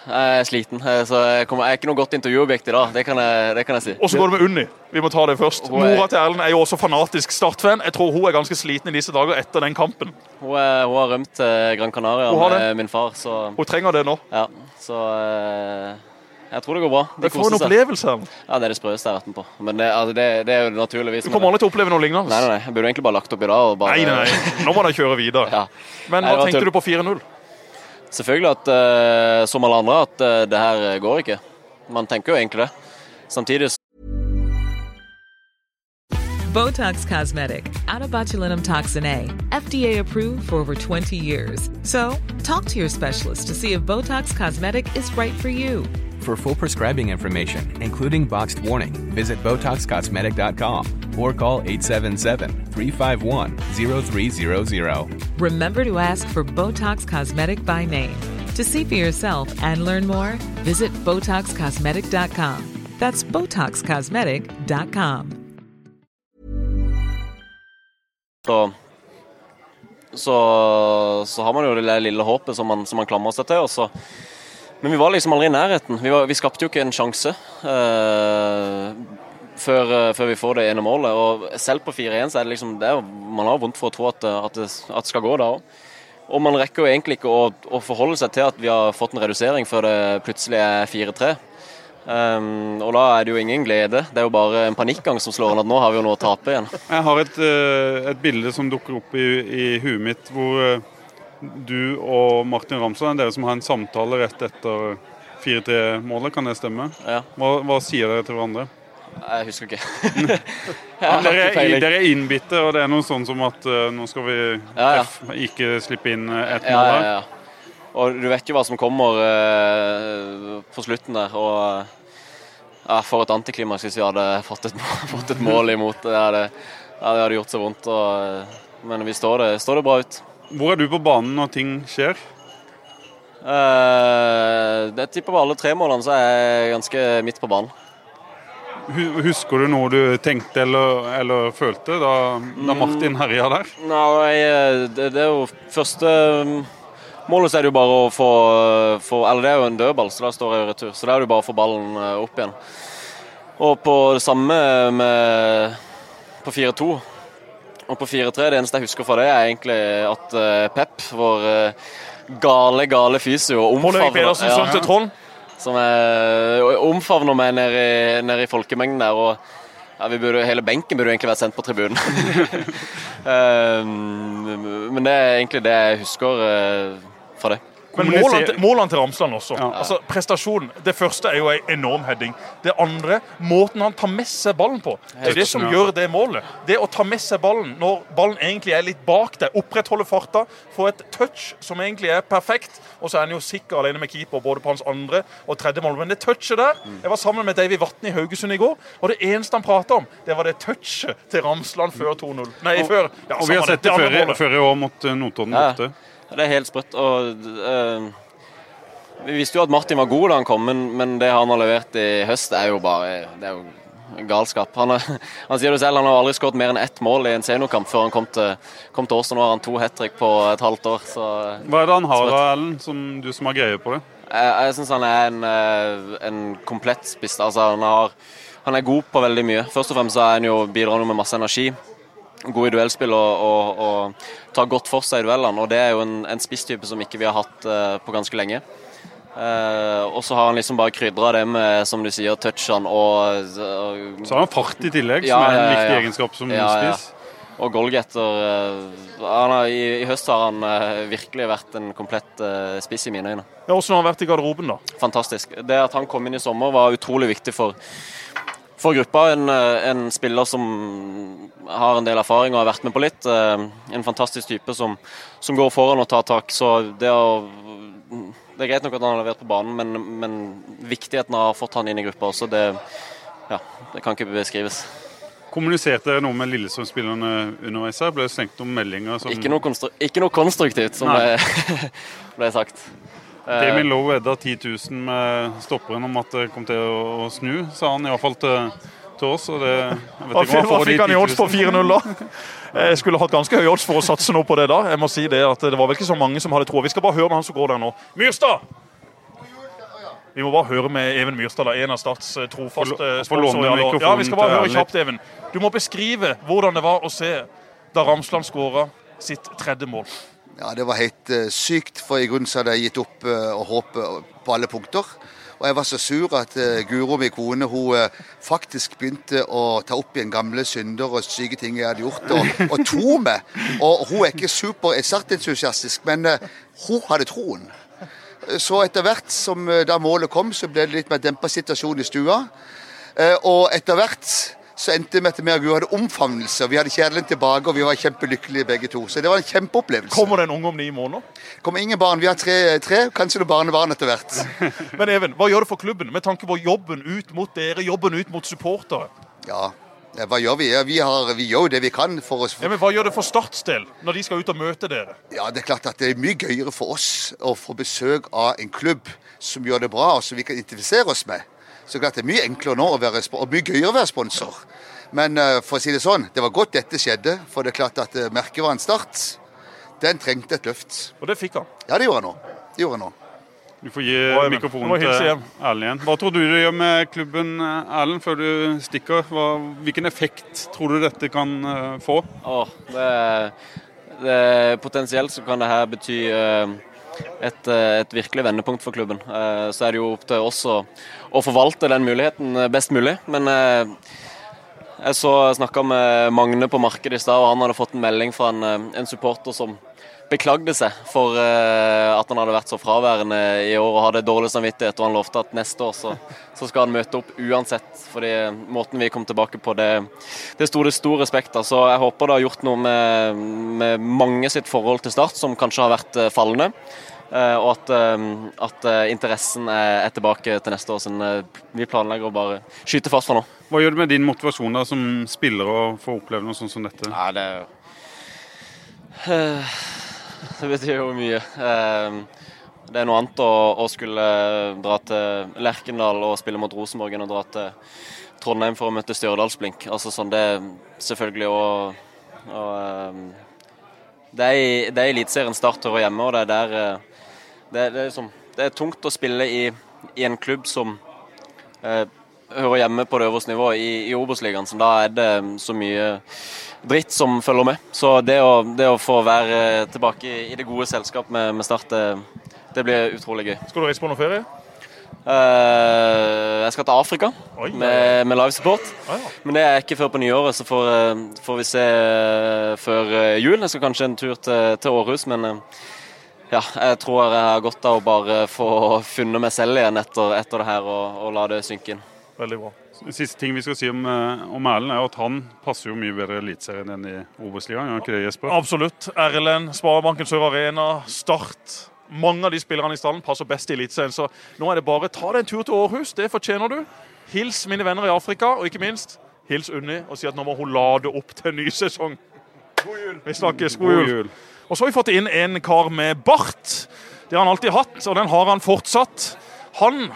Jeg er sliten, så jeg, kommer, jeg er ikke noe godt intervjuobjekt i dag. Det kan jeg, det kan jeg si. Og så går det med Unni. Vi må ta det først. Mora til Erlend er jo også fanatisk Start-fan. Jeg tror hun er ganske sliten i disse dager etter den kampen. Hun, er, hun har rømt til Gran Canaria med min far, så Hun trenger det nå. ja. Så eh, jeg tror det går bra. De Det får en opplevelse. her. Ja, det er det sprøeste jeg har vært med på. Men det, altså, det, det er jo naturligvis Du kommer aldri til å oppleve noe lignende. Nei, nei, nei. Jeg burde egentlig bare lagt opp i dag. Bare, Nei, nei, nei. Nå må de kjøre videre. Ja. Men hva tenkte du på 4-0? Selvfølgelig at, eh, som alle andre, at eh, det her går ikke. Man tenker jo egentlig det. Samtidig Botox Cosmetic, out of botulinum toxin A, FDA approved for over 20 years. So, talk to your specialist to see if Botox Cosmetic is right for you. For full prescribing information, including boxed warning, visit BotoxCosmetic.com or call 877-351-0300. Remember to ask for Botox Cosmetic by name. To see for yourself and learn more, visit BotoxCosmetic.com. That's BotoxCosmetic.com. så, så, så har man jo det lille- lille håpet som man, som man klamrer seg til. Og så, men vi var liksom aldri i nærheten. Vi, var, vi skapte jo ikke en sjanse uh, før, uh, før vi får det ene målet. Og selv på 4-1 så er det liksom det Man har vondt for å tro at, det- at, det, at det skal gå da òg. Og man rekker jo egentlig ikke å, å forholde seg til at vi har fått en redusering før det plutselig er 4-3. Um, og da er det jo ingen glede. Det er jo bare en panikkgang som slår an at nå har vi jo noe å tape igjen. Jeg har et, uh, et bilde som dukker opp i, i huet mitt, hvor eh, du og Martin Ramsland er dere som har en samtale rett etter 4-3-målet. Kan det stemme? Ja. Hva, hva sier dere til hverandre? Jeg husker ikke. [LAUGHS] Jeg dere, er, dere er innbitte, og det er noe sånn som at uh, nå skal vi Ja, ja. Ikke slippe inn eh, ett Ja, mål ja, her. ja. Og du vet jo hva som kommer eh, på slutten der. Og Uh, for et antiklimaks hvis vi hadde fått et, fått et mål imot. Det hadde, det hadde gjort så vondt. Og, men vi står det, står det bra ut. Hvor er du på banen når ting skjer? Eh, jeg tipper på alle tre målene så er jeg ganske midt på banen. Husker du noe du tenkte eller, eller følte da, da Martin herja der? Nei, det, det er jo første mm, målet så er det jo bare å få, få Eller det er jo en dødball, så da står jeg i retur. Så da er det jo bare å få ballen eh, opp igjen. Og på det samme med på 4-2. Og på 4-3, det eneste jeg husker fra det, er egentlig at eh, Pep, vår eh, gale, gale fysio, omfavner Trond. som er, omfavner meg nede i, ned i folkemengden der. og ja, vi burde, Hele benken burde egentlig vært sendt på tribunen. um, [LAUGHS] men det er egentlig det jeg husker uh, fra det. Men målene, til- målene til Ramsland også. Ja. Altså, prestasjonen. Det første er jo en enorm heading. Det andre, måten han tar med seg ballen på. Det er det som gjør det målet. Det å ta med seg ballen når ballen egentlig er litt bak deg, opprettholde farta, få et touch som egentlig er perfekt. Og så er han jo sikker alene med keeper både på hans andre og tredje mål. Men det touchet der Jeg var sammen med Davy Vatne i Haugesund i går, og det eneste han prata om, det var det touchet til Ramsland før 2-0. Nei, før ja, Og vi har sett det det før, før i år mot Notodden borte. Ja. Det er helt sprøtt. og uh, Vi visste jo at Martin var god da han kom, men, men det han har levert i høst, er jo bare det er jo galskap. Han, er, [LAUGHS] han sier det selv, han har aldri skåret mer enn ett mål i en seniorkamp før han kom til, kom til oss. og Nå har han to hat trick på et halvt år. så... Hva er det han har Erlend, som du som har greie på det? Jeg, jeg syns han er en, eh, en komplett spiss. Altså, han, har, han er god på veldig mye. Først og fremst så er han jo, bidrar han med masse energi. God i duellspill og, og, og tar godt for seg i duellene. Og det er jo en, en spisstype som ikke vi har hatt uh, på ganske lenge. Uh, og så har han liksom bare krydra det med, som du sier, touchene og, uh, Så har han fart i tillegg, Ja, som er en viktig ja. egenskap som Ja, spiss. og goalgetter. uh, i, I høst har han virkelig vært en komplett spiss i mine øyne. Ja, Hvordan har han vært i garderoben, da? fantastisk. Det at han kom inn i sommer var utrolig viktig for, for gruppa. En, eh, en spiller som har en del erfaring og har vært med på litt. Eh, En fantastisk type som, som går foran og tar tak. Så det å det er greit nok at han har levert på banen, men, men viktigheten av å ha fått han inn i gruppa også, det, ja, det kan ikke beskrives. Kommuniserte dere noe med Lillestrøm-spillerne underveis her? Ble det sendt noen meldinger som Ikke noe, ikke noe konstruktivt, som ble, [LAUGHS] ble sagt. Eh, Damien Lowe vedda 10 000 med stopperen om at det kom til å, snu, sa han iallfall til, til oss. Og det, jeg vet ikke om han fikk han i odds på 4-0 da? Jeg skulle hatt ganske høye odds for å satse nå på det da. Jeg må si Det at det var vel ikke så mange som hadde troa. Vi skal bare høre med han som går der nå. Myrstad! Vi må bare høre med Even Myrstad, da, en av Stats eh, trofaste sponsorer. Ja, vi skal bare høre kjapt, Even. Du må beskrive hvordan det var å se da Ramsland skåra sitt tredje mål. Ja, Det var helt uh, sykt, for i grunnen så hadde jeg gitt opp uh, å håpe på alle punkter. Og jeg var så sur at uh, Guro, min kone, hun faktisk begynte å ta opp igjen gamle synder og syke ting jeg hadde gjort, og, [LAUGHS] og tro meg. Og hun er ikke super startentusiastisk, men hun hadde troen. Så etter hvert som da målet kom, så ble det litt mer dempa situasjon i stua. Og etter hvert så endte det med at vi og hadde omfavnelse. og Vi hadde kjærligheten tilbake, og vi var kjempelykkelige begge to. Så det var en kjempeopplevelse. Kommer det en unge om ni måneder? kommer ingen barn. Vi har tre, tre kanskje noen barnebarn etter hvert. [LAUGHS] Men Even, hva gjør det for klubben med tanke på jobben ut mot dere, jobben ut mot supportere? Ja, hva gjør vi? Vi, har, vi gjør jo det vi kan for oss. Ja, men Hva gjør det for Starts del, når de skal ut og møte dere? Ja, Det er klart at det er mye gøyere for oss å få besøk av en klubb som gjør det bra, og som vi kan identifisere oss med. Så klart det er mye enklere nå å være, og mye gøyere å være sponsor. Men eh, for å si det sånn, det var godt dette skjedde. For det er klart at uh, merkevaren Start, den trengte et løft. Og det fikk han. Ja, det gjorde han òg. Det gjorde han òg. Du får gi Oi, mikrofonen du til. Erlend igjen. Hva tror du det gjør med klubben, Erlend, før du stikker? Hva, hvilken effekt tror du dette kan eh, få? Åh, det, det, potensielt så kan det her bety eh, et, eh, et virkelig vendepunkt for klubben. Eh, Så er det jo opp til oss å, å forvalte den muligheten eh, best mulig. Men eh, jeg så snakka med Magne på markedet i stad, og han hadde fått en melding fra en, eh, en supporter som beklagde seg for uh, at han hadde vært så fraværende i år og hadde dårlig samvittighet. Og han lovte at neste år så, så skal han møte opp uansett. Fordi måten vi kom tilbake på, det, det sto det stor respekt av. Så jeg håper det har gjort noe med, med mange sitt forhold til Start, som kanskje har vært eh, fallende. Eh, og at, eh, at eh, interessen er, tilbake til neste år. Så eh, vi planlegger å bare skyte fast fra nå. Hva gjør det med din motivasjon da, som spiller å få oppleve noe sånt som dette? Nei, det jo Det betyr jo mye. Eh, det er noe annet å, å skulle dra til Lerkendal og spille mot Rosenborg enn å dra til Trondheim for å møte Stjørdalsblink. Altså sånn, det er selvfølgelig å, å eh, Det er i, er Eliteserien Start hører hjemme, og det er der det, det, er liksom, det er tungt å spille i, i en klubb som eh, hører hjemme på det øverste nivået i, i Obos-ligaen. Så da er det så mye dritt som følger med. Så det å, det å få være tilbake i, det gode selskap med, med Start, det, det blir utrolig gøy. Skal du reise på noe ferie? Uh, jeg skal til Afrika Oi, med, med live support. Ah, ja. Men det er ikke før på nyåret, så får, eh, får vi se eh, før eh, jul. Jeg skal kanskje en tur til, til Århus, men eh, ja, jeg tror jeg har godt av å bare få funnet meg selv igjen etter, etter det her og, og la det synke inn. Veldig bra. Siste ting vi skal si om, eh, om Erlend, er at han passer jo mye bedre i Eliteserien enn i Obos-ligaen. Ikke det, Jesper? Absolutt. Erlend, Sparebanken Sør Arena, Start. Mange av de spillerne i stallen passer best i Eliteserien. Så nå er det bare ta deg en tur til Århus. Det fortjener du. Hils mine venner i Afrika, og ikke minst hils Unni og si at nå må hun lade opp til en ny sesong. God jul. Vi snakkes. God God jul. Og så har vi fått inn en kar med bart. Det har han alltid hatt, og den har han fortsatt. Han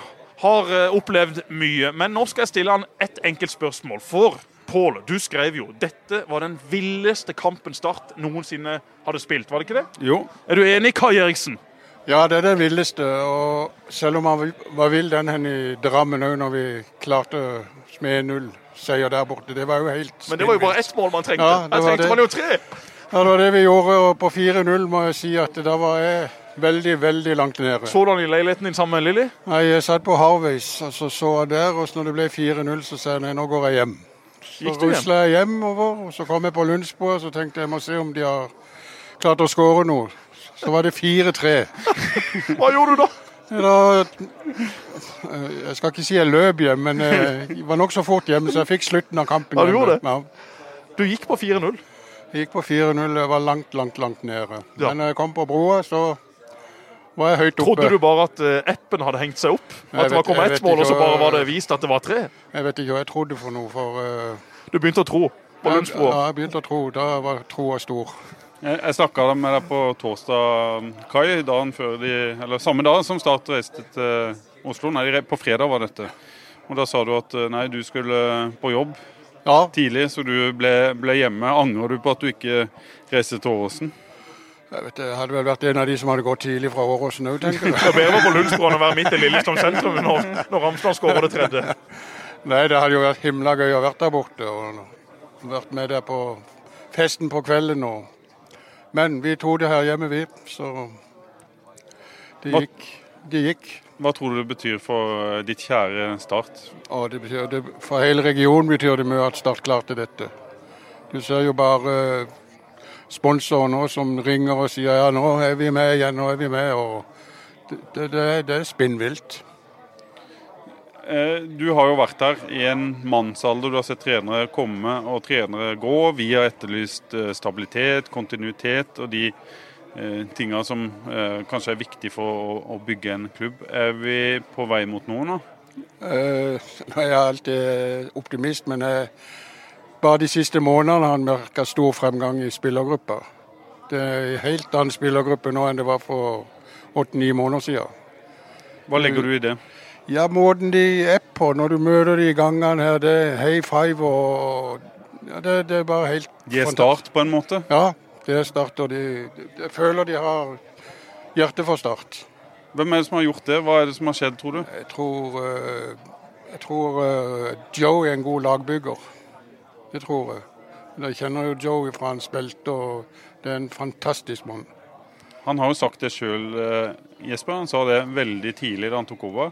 har eh, opplevd mye, men nå skal jeg stille han ett enkelt spørsmål. For Pål, du skrev jo dette var den villeste kampen Start noensinne hadde spilt, var det ikke det? Jo, Er du enig, Kai Eriksen? Ja, det er det villeste. Og selv om han var vill den hen i Drammen òg, når vi klarte med 1-0-seier der borte. Det var jo helt Men det var jo bare ett mål man trengte. Ja, Her trengte det. man jo tre. Ja, det var det vi gjorde. Og på 4-0 må jeg si at da var jeg veldig, veldig langt nede. Så du han i leiligheten din sammen med Lilly? Nei, jeg satt på Harveys, og så så jeg der, og så når det ble 4-0, så sa jeg nei, nå går jeg hjem. Så rusla jeg hjemover, og så kom jeg på lunsjbordet, så tenkte jeg jeg må se om de har klart å skåre noe. Så var det 4-3. [LAUGHS] Hva gjorde du da? Da, eh, jeg skal ikke si jeg løp hjem, men eh, jeg var nokså fort hjemme, så jeg fikk slutten av kampen. Ja, du gjorde det? Ja. Du gikk på 4-0. Jeg gikk på 4-0, jeg var langt, langt, langt nede. Ja. Men når jeg kom på broa, så var jeg høyt oppe. Trodde du bare at eh, appen hadde hengt seg opp? At At det var kommet ett mål, og så bare var det vist at det var tre? Jeg vet ikke hva jeg trodde for noe, for uh... Du begynte å tro på Lundsbroa? Ja, jeg begynte å tro. Da var troa stor. Jeg, jeg snakka med deg på torsdag, Kai, dagen før de, eller samme dag som Start reiste til Oslo. Nei, på fredag var dette. Og Da sa du at eh, nei, du skulle på jobb Ja, tidlig, så du ble, ble hjemme. Angrer du på at du ikke reiste til Åråsen? jeg vet, jeg hadde vel vært en av de som hadde gått tidlig fra Åråsen òg, tenker Det jeg. er bedre på Lundsbroen å være midt i Lillestrøm sentrum når, når Ramsland skårer det tredje. Nei, det hadde jo vært himla gøy å vært der borte. Og vært med der på festen på kvelden. Og... Men vi tok det her hjemme, vi. Så det gikk. Det gikk. Hva tror du det betyr for eh, ditt kjære Start? Og det betyr, det, for hele regionen betyr det mye at Start klarte dette. Du ser jo bare sponsorer nå som ringer og sier ja, nå er vi med igjen, nå er vi med. og Det, det, det, er- det spinnvilt. Eh, Du har jo vært her i en mannsalder. Du har sett trenere komme og trenere gå. Vi har etterlyst eh, stabilitet, kontinuitet og de eh, tinga som eh, kanskje er viktig for å, bygge en klubb. Er vi på vei mot noe nå? Eh, jeg er alltid optimist, men jeg, bare de siste månedene har han merka stor fremgang i spillergruppa. Det er en helt annen spillergruppe nå enn det var for åtte-ni måneder siden. Hva legger du i det? Ja, måten de er på når du møter de i gangene her, det er high five og ja, det, det er bare helt De er start, på en måte? Ja, det er start. Og de, de, jeg føler de har hjerte for start. Hvem er det som har gjort det? Hva er det som har skjedd, tror du? Jeg tror, eh, jeg tror eh, Joe er en god lagbygger. Det tror jeg. Jeg kjenner jo Joe fra han spilte, og det er en fantastisk mann. Han har jo sagt det sjøl, Jesper. Han sa det veldig tidlig da han tok over.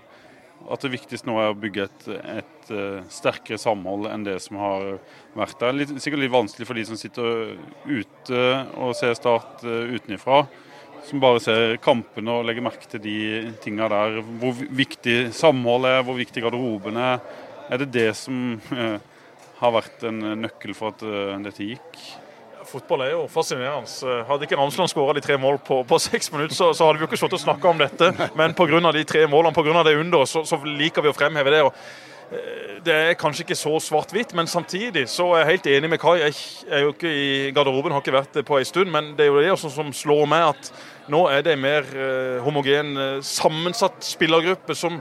At det viktigste nå er å bygge et, et eh, sterkere samhold enn det som har vært der. Litt, sikkert litt vanskelig for de som sitter ute og ser Start utenifra. utenfra. Som bare ser kampene og legger merke til de tinga der. Hvor viktig samholdet er, hvor viktig garderoben er. Er det det som eh, har vært en nøkkel for at eh, dette gikk? Fotball er jo fascinerende. Hadde ikke Ramsland skåra de tre mål på, på seks minutter, så, så hadde vi jo ikke stått og snakka om dette. Men pga. de tre målene, pga. det under, så, så liker vi å fremheve det. Og eh, det er kanskje ikke så svart-hvitt, men samtidig så er jeg helt enig med Kai. Jeg er jo ikke i garderoben, har ikke vært det på en stund, men det er jo det også som slår meg at nå er det en mer eh, homogen, eh, sammensatt spillergruppe som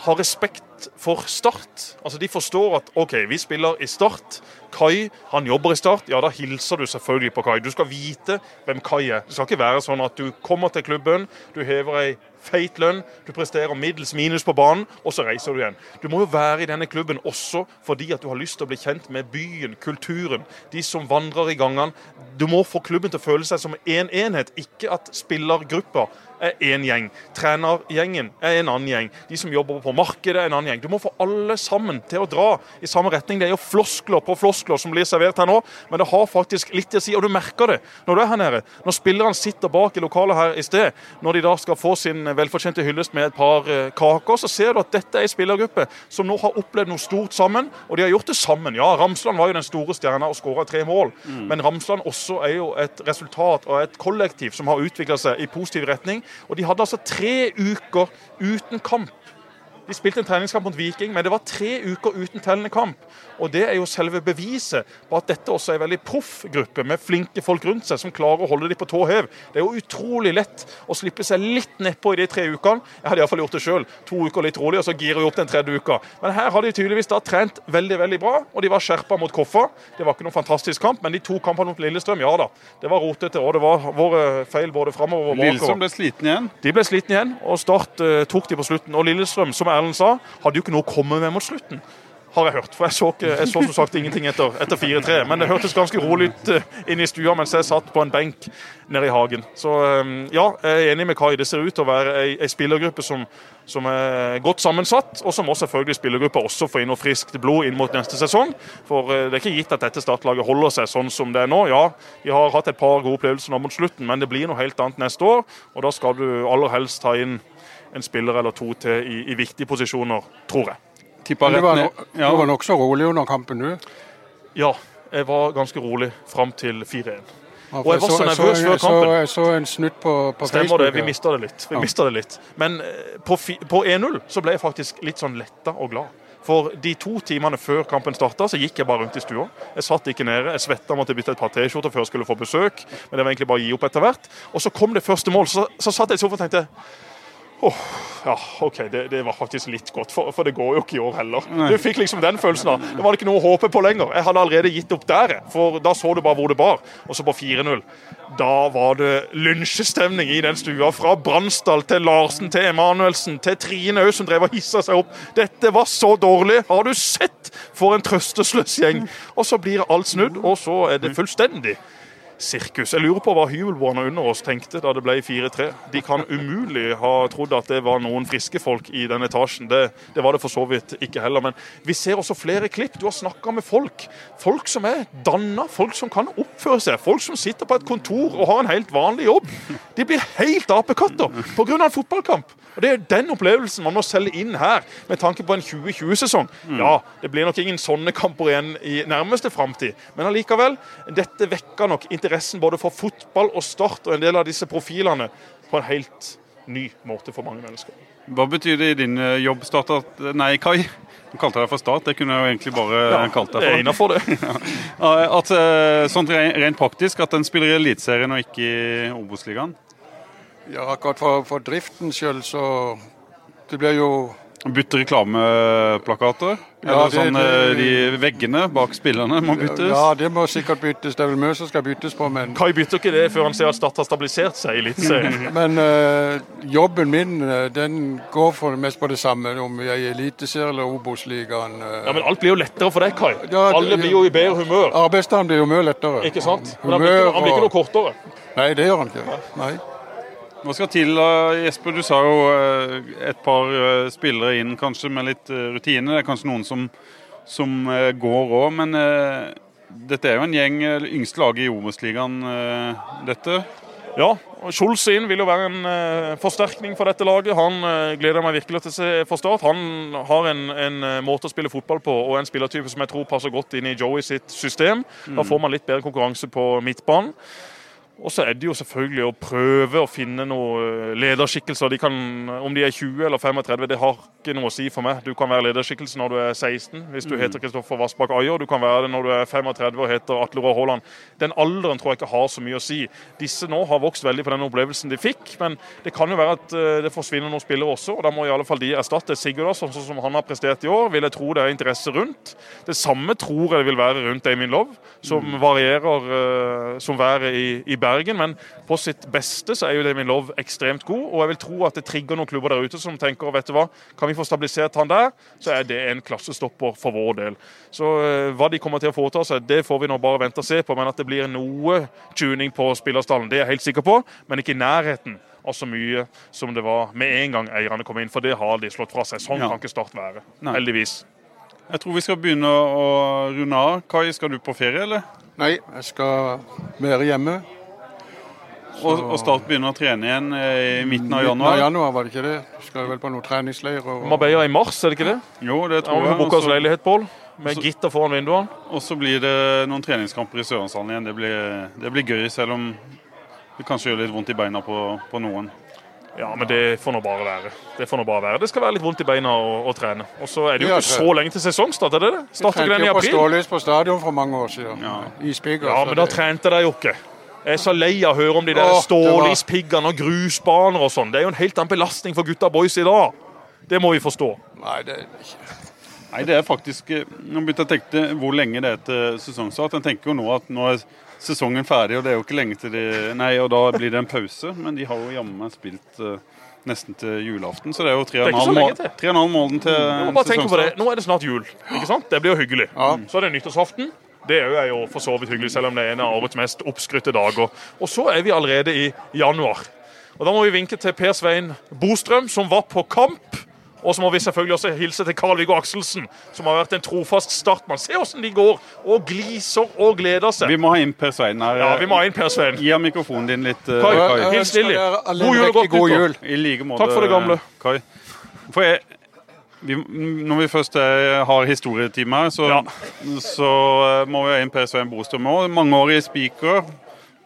har respekt for Start. Altså De forstår at OK, vi spiller i Start. Kai han jobber i Start. Ja, da hilser du selvfølgelig på Kai. Du skal vite hvem Kai er. Det skal ikke være sånn at du kommer til klubben, du hever ei feit lønn, du presterer middels minus på banen, og så reiser du igjen. Du må jo være i denne klubben også fordi at du har lyst til å bli kjent med byen, kulturen, de som vandrer i gangene. Du må få klubben til å føle seg som én en enhet, ikke at spillergrupper er én gjeng. Trenergjengen er en annen gjeng. De som jobber på markedet er en annen gjeng. Du må få alle sammen til å dra i samme retning. Det er jo floskler på floskler som blir servert her nå, men det har faktisk litt å si, og du merker det når du er her nede. Når spillerne sitter bak i lokalet her i sted, når de da skal få sin velfortjente hyllest med et par eh, kaker, så ser du at dette er en spillergruppe som nå har opplevd noe stort sammen, og de har gjort det sammen. Ja, Ramsland var jo den store stjerna og skåra tre mål, mm. men Ramsland også er jo et resultat av et kollektiv som har utvikla seg i positiv retning. Og de hadde altså tre uker uten kamp. De spilte en treningskamp mot Viking, men det var tre uker uten tellende kamp. Og Det er jo selve beviset på at dette også er en veldig proff gruppe med flinke folk rundt seg som klarer å holde dem på tå hev. Det er jo utrolig lett å slippe seg litt nedpå i de tre ukene. Jeg hadde iallfall gjort det sjøl. To uker litt rolig, og så girer vi opp den tredje uka. Men her har de tydeligvis da trent veldig veldig bra, og de var skjerpa mot Koffa. Det var ikke noen fantastisk kamp, men de to kampene mot Lillestrøm, ja da. Det var rotete, og det var våre feil både framover og bakover. Lillestrøm ble sliten igjen? De ble sliten igjen, og Start uh, tok de på slutten. Og Lillestrøm, som Erlend sa, hadde jo ikke noe å komme med mot slutten har jeg hørt. For jeg så, ikke, jeg så som sagt ingenting etter, etter 4-3. Men det hørtes ganske rolig ut inne inn i stua mens jeg satt på en benk nede i hagen. Så eh, ja, jeg er enig med Kai. Det ser ut til å være ei, ei spillergruppe som, som, er godt sammensatt, og som også selvfølgelig spillergruppa også får inn noe friskt blod inn mot neste sesong. For eh, det er ikke gitt at dette startlaget holder seg sånn som det er nå. Ja, vi har hatt et par gode opplevelser nå mot slutten, men det blir noe helt annet neste år. Og da skal du aller helst ta inn en spiller eller to til i, i viktige posisjoner, tror jeg tippa rett ned. Ja. Du var nokså rolig under kampen, du? Ja, jeg var ganske rolig fram til 4-1. og jeg var så, så nervøs før kampen. Jeg så, en snutt på, på Stemmer Facebook. det, vi mista det litt. Vi ja. det litt. Men eh, på, på 1-0 så ble jeg faktisk litt sånn letta og glad. For de to timene før kampen starta, så gikk jeg bare rundt i stua. Jeg satt ikke nede. Jeg svetta, måtte bytte et par T-skjorter før jeg skulle få besøk. Men det var egentlig bare å gi opp etter hvert. Og så kom det første mål. Så, så satt jeg i sofaen og tenkte Oh, ja, OK, det, det, var faktisk litt godt, for, for, det går jo ikke i år heller. Nei. Du fikk liksom den følelsen av Det var ikke noe å håpe på lenger. Jeg hadde allerede gitt opp der, for da så du bare hvor det bar. Og så på 4-0. Da var det lynsjestemning i den stua. Fra Bransdal til Larsen til Emanuelsen til Trine òg, som drev og hissa seg opp. Dette var så dårlig! Har du sett for en trøstesløs gjeng? Og så blir alt snudd, og så er det fullstendig sirkus. Jeg lurer på hva hybelboerne under oss tenkte da det ble 4-3. De kan umulig ha trodd at det var noen friske folk i den etasjen. Det, det, var det for så vidt ikke heller. Men vi ser også flere klipp. Du har snakka med folk. Folk som er danna, folk som kan oppføre seg. Folk som sitter på et kontor og har en helt vanlig jobb. De blir helt apekatter pga. en fotballkamp. Og Det er den opplevelsen man må selge inn her, med tanke på en 2020-sesong. Ja, det blir nok ingen sånne kamper igjen i nærmeste framtid, men allikevel. Dette vekker nok interessen både for fotball og Start og en del av disse profilene på en helt ny måte for mange mennesker. Hva betyr det i din eh, jobb, Start, at Nei, Kai. Du kalte deg for Start, det kunne jeg jo egentlig bare ja, kalt deg for. Det er [LAUGHS] det. ja. At, eh, sånn rent praktisk, at den spiller i Eliteserien og ikke i Obos-ligaen? Ja, akkurat for, for driften sjøl, så Det blir jo Bytte reklameplakater? Ja, Eller sånn, det, eh, de veggene bak spillerne må byttes? Ja, det må sikkert byttes. Det er vel mye som skal byttes på, men Kai bytter ikke det før han ser at Start har stabilisert seg i Eliteserien. [LAUGHS] men uh, jobben min eh, den går for det mest på det samme, om vi er i Eliteserien eller Obos-ligaen. Uh. Ja, Men alt blir jo lettere for deg, Kai. Ja, Alle blir jo i bedre humør. Arbeidsdagen blir jo mye lettere. Ikke sant? Men han blir ikke, han blir ikke noe kortere. Nei, det gjør han ikke. Nei. Hva skal til, Jesper? Du sa jo eh, et par eh, spillere inn kanskje med litt eh, rutine. Det er kanskje noen som, som går òg, men dette er jo en gjeng yngste lag i Obos-ligaen, dette. Ja, Skjolds inn vil jo være en forsterkning for dette laget. Han gleder meg virkelig til å se for Start. Han har en, en måte å spille fotball på og en spillertype som jeg tror passer godt inn i Joey sitt system. Mm. Da får man litt bedre konkurranse på midtbanen. Og så er det jo selvfølgelig å prøve å finne noen lederskikkelser. De kan, om de er 20 eller 35, det har ikke noe å si for meg. Du kan være lederskikkelse når du er 16, hvis du Mm. heter Kristoffer Vassbakk Ayer. Du kan være det når du er 35 og heter Atle Roar Haaland. Den alderen tror jeg ikke har så mye å si. Disse nå har vokst veldig på den opplevelsen de fikk, men det kan jo være at eh, det forsvinner noen spillere også, og da må i alle fall de erstatte Sigurd, sånn som han har prestert i år. Vil jeg tro det er interesse rundt. Det samme tror jeg det vil være rundt Damien Love, som varierer eh, som været i, i Bergen. Men på sitt beste så er jo Damien Love ekstremt god, og jeg vil tro at det trigger noen klubber der ute som tenker vet du hva, kan vi få stabilisert han der, så er det en klassestopper for vår del. Så eh, hva de kommer til å foreta seg, det får vi nå bare vente og se på. Men at det blir noe tuning på spillerstallen, det er jeg helt sikker på, men ikke i nærheten av så mye som det var med en gang eierne kom inn. For det har de slått fra seg. Sånn Ja. kan ikke Start være. Nei. Heldigvis. Jeg tror vi skal begynne å runde av. Kai, skal du på ferie, eller? Nei, jeg skal være hjemme. Og, og Start begynner å trene igjen eh, i midten av Midten av januar, var det ikke det? Skal vel på noen treningsleir. Og... Marbella i mars, er det ikke det? Jo, det tror vi jeg. booka oss leilighet, Pål. Med så- gitter foran vinduene. Og så blir det noen treningskamper i Sørlandshallen igjen. Det blir, det blir gøy, selv om det kanskje gjør litt vondt i beina på, på noen. Ja, men det får nå bare være. Det får nå bare være. Det skal være litt vondt i beina å, å trene. Og så er det jo ikke så lenge til sesongstart, er det det? Starter ikke den i april? Vi trente jo på stålys på stadion for mange år siden. Ispigger. Ja, men da trente de jo ikke. Jeg er så lei av å høre om de der det stålispiggene og grusbaner og sånn. Det er jo en helt annen belastning for gutta boys i dag. Det må vi forstå. Nei, det er det ikke. Nei, det er faktisk eh, Nå begynte jeg å tenke hvor lenge det er til sesongstart. Jeg tenker jo nå at nå er sesongen ferdig, og det er jo ikke lenge til de Nei, og da blir det en pause. Men de har jo jammen meg spilt eh, nesten til julaften, så det er jo tre og Det er en ikke så halv lenge til. til sesongstart. bare tenke på det. Nå er det snart jul. ikke sant? Det blir jo hyggelig. Så er det nyttårsaften. Det er jo- for så vidt hyggelig, selv om det er en av årets mest oppskrytte dager. Og så er vi allerede i januar. Og Da må vi vinke til Per Svein Bostrøm, som var på kamp. Og så må vi selvfølgelig også hilse til Carl-Viggo Akselsen, som har vært en trofast startmann. Se åssen de går og gliser og gleder seg. Vi må ha inn Per Svein her. Ja, vi må ha inn Per Svein. Gi ham mikrofonen din litt, eh, Kai, Kai. hils Lilly. God jul og godt god nyttår. I like måte. Takk for det gamle. Kai. For jeg, vi, når vi først er, har historietime her, så, Ja. så eh, må vi ha inn Per Svein Bostrøm òg. Mangeårig speaker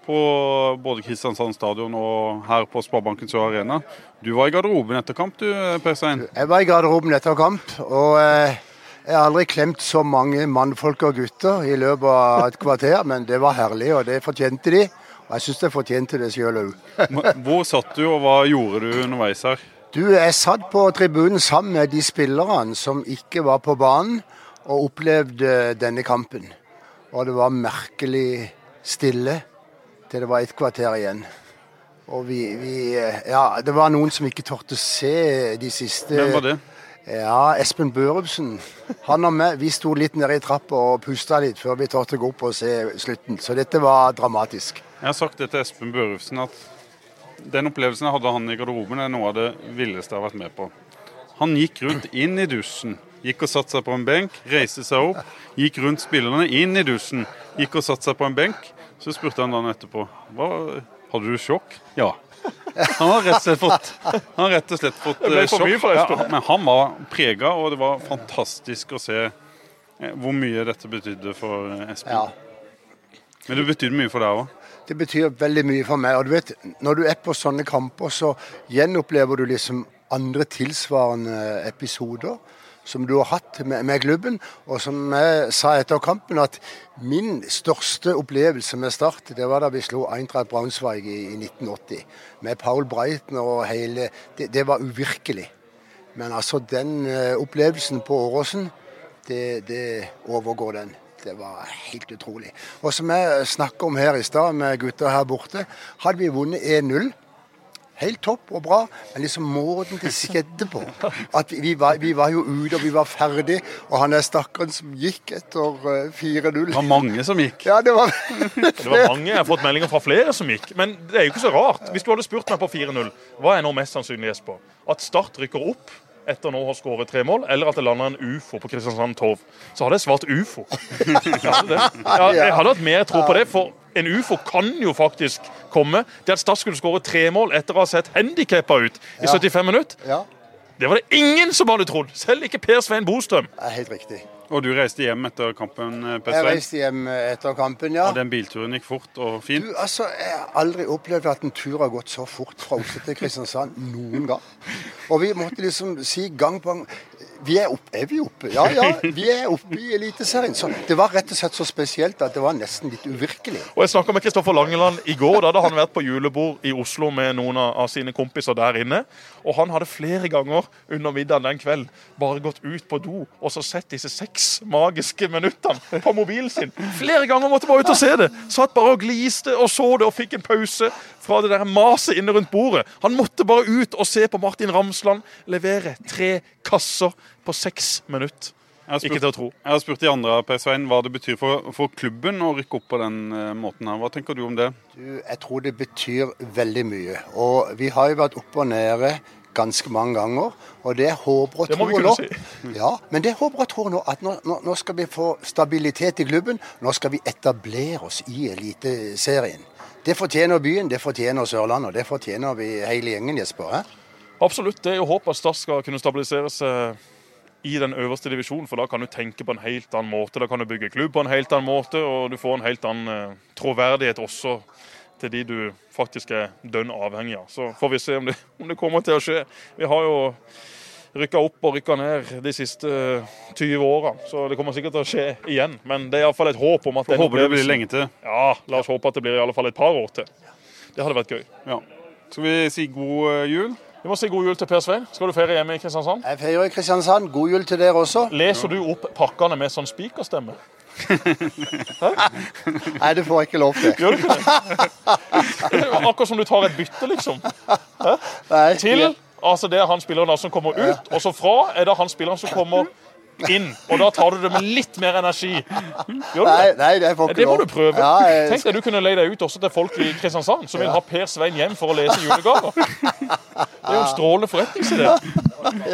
på både Kristiansand stadion og her på Sparebanken Sør Arena. Du var i garderoben etter kamp, du, Per Svein. Jeg var i garderoben etter kamp, og eh, jeg har aldri klemt så mange mannfolk og gutter i løpet av et kvarter, men det var herlig, og det fortjente de. Og jeg syns jeg fortjente det sjøl òg. Hvor satt du, og hva gjorde du underveis her? Du, jeg satt på tribunen sammen med de spillerne som ikke var på banen og opplevde denne kampen. Og det var merkelig stille til det var et kvarter igjen. Og vi, vi Ja, det var noen som ikke torde se de siste Hvem var det? Ja, Espen Børumsen. Han og meg, vi sto litt nede i trappa og pusta litt før vi torde gå opp og se slutten. Så dette var dramatisk. Jeg har sagt det til Espen Børufsen at den opplevelsen jeg hadde han i garderoben, er noe av det villeste jeg har vært med på. Han gikk rundt inn i dusjen, gikk og satte seg på en benk, reiste seg opp, gikk rundt spillerne inn i dusjen, gikk og satte seg på en benk. Så spurte han dagen etterpå hva, hadde du sjokk. Ja. Han har rett og slett fått, han rett og slett fått eh, sjokk. Ja, men han var prega, og det var fantastisk å se eh, hvor mye dette betydde for eh, Espen. Ja. Men det betydde mye for deg òg. Det betyr veldig mye for meg. Og du vet, når du er på sånne kamper, så gjenopplever du liksom andre tilsvarende episoder som du har hatt med, med klubben. Og som jeg sa etter kampen, at min største opplevelse med Start, det var da vi slo Eintracht Braunschweig i, i 1980. Med Paul Breitner og hele Det, det var uvirkelig. Men altså, den eh, opplevelsen på Åråsen, det, det overgår den. Det var helt utrolig. Og som jeg snakka om her i stad med gutta her borte, hadde vi vunnet 1-0 Helt topp og bra, men liksom måten det skjedde på [LAUGHS] At vi, vi, var, vi var jo ute, og vi var ferdig, og han er stakkaren som gikk etter eh, 4-0 Det var mange som gikk. Ja, det var [LAUGHS] Det var mange, Jeg har fått meldinger fra flere som gikk. Men det er jo ikke så rart. Hvis du hadde spurt meg på 4-0, hva er nå mest sannsynlig, Jesper? At Start rykker opp etter nå å ha skåret tre mål, eller at det lander en ufo på Kristiansand Torv? Så hadde jeg svart ufo. [LAUGHS] Jeg hadde. Ja, jeg hadde hatt mer tro på det, for en ufo kan jo faktisk komme. Det at Start skulle skåre tre mål etter å ha sett handikappa ut i 75 minutter, Det var det ingen som hadde trodd! Selv ikke Per Svein Bostrøm. Helt riktig. Og du reiste hjem etter kampen, eh, Per Jeg reiste hjem etter kampen, ja. Og den bilturen gikk fort og fint. Du, altså, Jeg har aldri opplevd at en tur har gått så fort fra Oslo til Kristiansand noen gang. Og vi måtte liksom si gang på gang Vi er oppe. Er vi oppe? Ja, ja, vi er oppe i Eliteserien. Så det var rett og slett så spesielt at det var nesten litt uvirkelig. Og Jeg snakka med Kristoffer Langeland i går. Da hadde han vært på julebord i Oslo med noen av sine kompiser der inne. Og han hadde flere ganger under middagen den kvelden bare gått ut på do og så sett disse seks magiske minuttene på mobilen sin. Flere ganger måtte bare ut og se det. Satt bare og gliste og så det og fikk en pause fra det der maset inne rundt bordet. Han måtte bare ut og se på Martin Ramsland levere tre kasser på seks minutter. Spurt, Ikke til å tro. Jeg har spurt de andre Per Svein, hva det betyr for, for klubben å rykke opp på den eh, måten. her. Hva tenker du om det? Du, jeg tror det betyr veldig mye. Og vi har jo vært oppe og nede ganske mange ganger. Og det jeg håper og tror nå Si. [LAUGHS] Ja, men det jeg håper og tror nå at nå, nå, nå skal vi få stabilitet i klubben. Nå skal vi etablere oss i Eliteserien. Det fortjener byen, det fortjener Sørlandet, og det fortjener vi hele gjengen, Jesper. Hæ? Absolutt. Det er jo håp at Start skal kunne stabilisere seg i den øverste divisjonen, for da kan du tenke på en helt annen måte. Da kan du bygge klubb på en helt annen måte, og du får en helt annen eh, troverdighet også til de du faktisk er dønn avhengig av. Så får vi se om det, om det kommer til å skje. Vi har jo rykka opp og rykka ned de siste 20 åra, så det kommer sikkert til å skje igjen. Men det er iallfall et håp om at Får Håper det blir lenge til. Ja, la oss håpe at det blir i alle fall et par år til. Det hadde vært gøy. Ja. Skal vi si god eh, jul? Vi må si god jul til Per Svein. Skal du feire hjemme i Kristiansand? Jeg feirer i Kristiansand. God jul til dere også. Leser du opp pakkene med sånn spikerstemme? Nei, det får jeg ikke lov til. Gjør du ikke det? Akkurat som du tar et bytte, liksom. Hæ? Nei, Til altså det er han spilleren som kommer ut, og så fra er det han spilleren som kommer inn. Og da tar du det med litt mer energi. Gjør du Nei, det? nei, det får ikke Det må lov. du prøve. Ja, jeg- Tenk deg du kunne leie deg ut også til folk i Kristiansand som vil ha Per Svein hjem for å lese julegaver. [LAUGHS] Det er jo en strålende forretningsidé.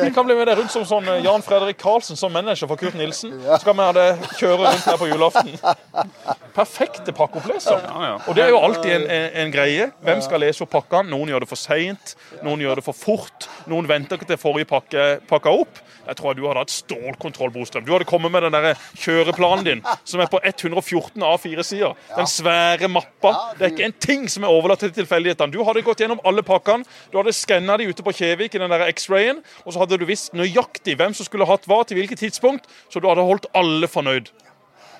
Vi kan bli med deg rundt som sånn eh, Jan Fredrik Karlsen som manager for Kurt Nilsen. Så kan vi ha det kjøre rundt her på julaften. Perfekte pakkeoppleser. Og det er jo alltid en, en, en greie. Hvem skal lese opp pakkene? Noen gjør det for seint, noen gjør det for fort. Noen venter ikke til forrige pakke pakka opp. Jeg tror du hadde hatt stålkontroll, Bostrøm. Du hadde kommet med den der kjøreplanen din, som er på 114 A4-sider. Den svære mappa. Det er ikke en ting som er overlatt til tilfeldighetene. Du hadde gått gjennom alle pakkene. Du hadde skanna de ute på Kjevik i den der X-rayen, og så hadde du visst nøyaktig hvem som skulle hatt hva til hvilket tidspunkt, så du hadde holdt alle fornøyd.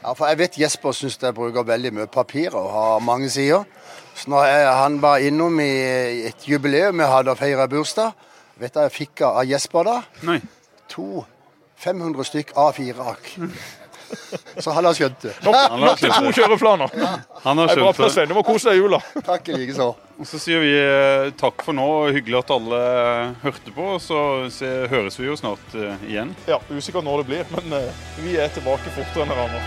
Ja, for jeg vet Jesper syns jeg bruker veldig mye papir og har mange sider. Så når jeg, han var innom i et jubileum jeg hadde og feira bursdag, vet du hva jeg fikk av Jesper da? Nei. To 500 stykk A4-ark. [LAUGHS] Så han har skjønt det. Nok, nok til to kjøreplaner. Han har Det er bra, skjønt det. Svein. Du må kose deg i jula. Takk i likeså. Og så sier vi eh, takk for nå. og Hyggelig at alle eh, hørte på. Så se, høres vi jo snart eh, igjen. Ja, Usikkert når det blir, men vi er tilbake fortere enn hverandre.